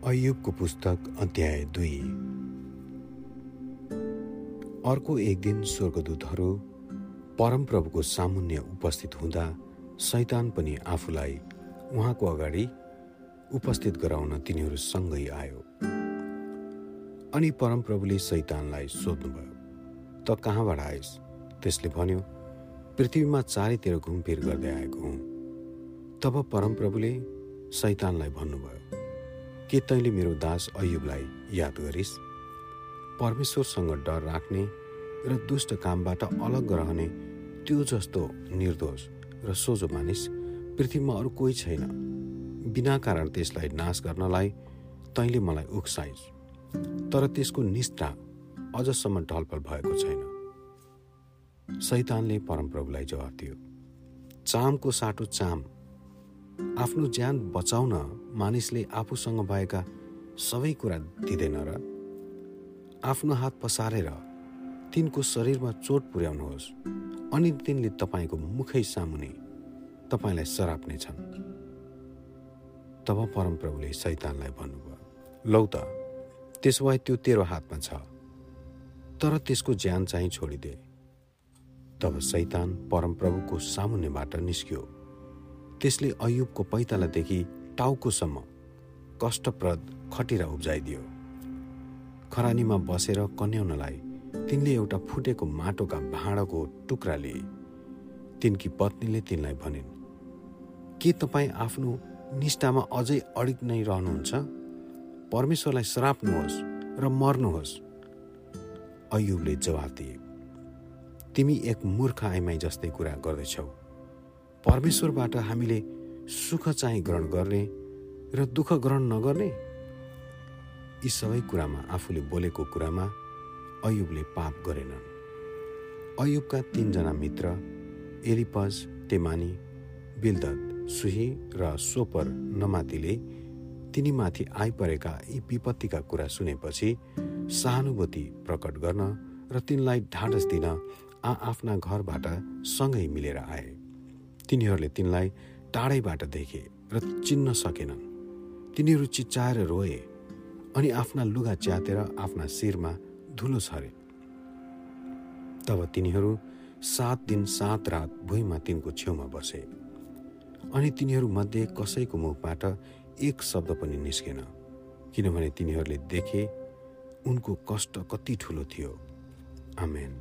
अयुबको पुस्तक अध्याय दुई। अर्को एक दिन स्वर्गदूतहरू परमप्रभुको सामुन्य उपस्थित हुँदा सैतान पनि आफूलाई उहाँको अगाडि उपस्थित गराउन तिनीहरूसँगै आयो। अनि परमप्रभुले सैतानलाई सोध्नुभयो त कहाँबाट आइस त्यसले भन्यो पृथ्वीमा चारैतिर घुमफिर गर्दै आएको हुँ। तब परमप्रभुले सैतानलाई भन्नुभयो के तैँले मेरो दास अयुबलाई याद गरिस्? परमेश्वरसँग डर राख्ने र दुष्ट कामबाट अलग रहने त्यो जस्तो निर्दोष र सोझो मानिस पृथ्वीमा अरू कोही छैन। बिना कारण त्यसलाई नाश गर्नलाई तैँले मलाई उक्साइस्। तर त्यसको निष्ठा अझसम्म ढलपल भएको छैन। सैतानले परमप्रभुलाई जवाब दियो चामको साटो चाम आफ्नो ज्यान बचाउन मानिसले आफूसँग भएका सबै कुरा दिँदैन र आफ्नो हात पसारेर तिनको शरीरमा चोट पुर्याउनुहोस्। अनि तिनले तपाईँको मुखै सामुने तपाईँलाई सराप्नेछन् तब परमप्रभुले सैतानलाई भन्नुभयो लौ त त्यसो भए त्यो तेरो हातमा छ तर त्यसको ज्यान चाहिँ छोडिदे तब सैतान परमप्रभुको सामुन्यबाट निस्कियो। त्यसले अयुबको पैतालादेखि टाउकोसम्म कष्टप्रद खटिरा उब्जाइदियो। खरानीमा बसेर कन्याउनलाई तिनले एउटा फुटेको माटोका भाँडाको टुक्रा लिए। तिनकी पत्नीले तिनलाई भनिन् के तपाईँ आफ्नो निष्ठामा अझै अडिक नै रहनुहुन्छ? परमेश्वरलाई श्राप्नुहोस् र मर्नुहोस्। अयुबले जवाब दिए तिमी एक मूर्ख आइमाई जस्तै कुरा गर्दैछौ। परमेश्वरबाट हामीले सुख चाहिँ ग्रहण गर्ने र दुःख ग्रहण नगर्ने? यी सबै कुरामा आफूले बोलेको कुरामा अयुबले पाप गरेनन्। अयुबका तिनजना मित्र एलिपज तेमानी बिलदत सुही र सोपर नमातीले तिनीमाथि आइपरेका यी विपत्तिका कुरा सुनेपछि सहानुभूति प्रकट गर्न र तिनलाई ढाडस दिन आ आफ्ना घरबाट सँगै मिलेर आए। तिनीहरूले तिनलाई टाढैबाट देखे र चिन्न सकेनन्। तिनीहरू चिच्चाएर रोए अनि आफ्ना लुगा च्यातेर आफ्ना शिरमा धुलो छरे। तब तिनीहरू सात दिन सात रात भुइँमा तिनको छेउमा बसे। अनि तिनीहरूमध्ये कसैको मुखबाट एक शब्द पनि निस्केन किनभने तिनीहरूले देखे उनको कष्ट कति ठुलो थियो। आमेन।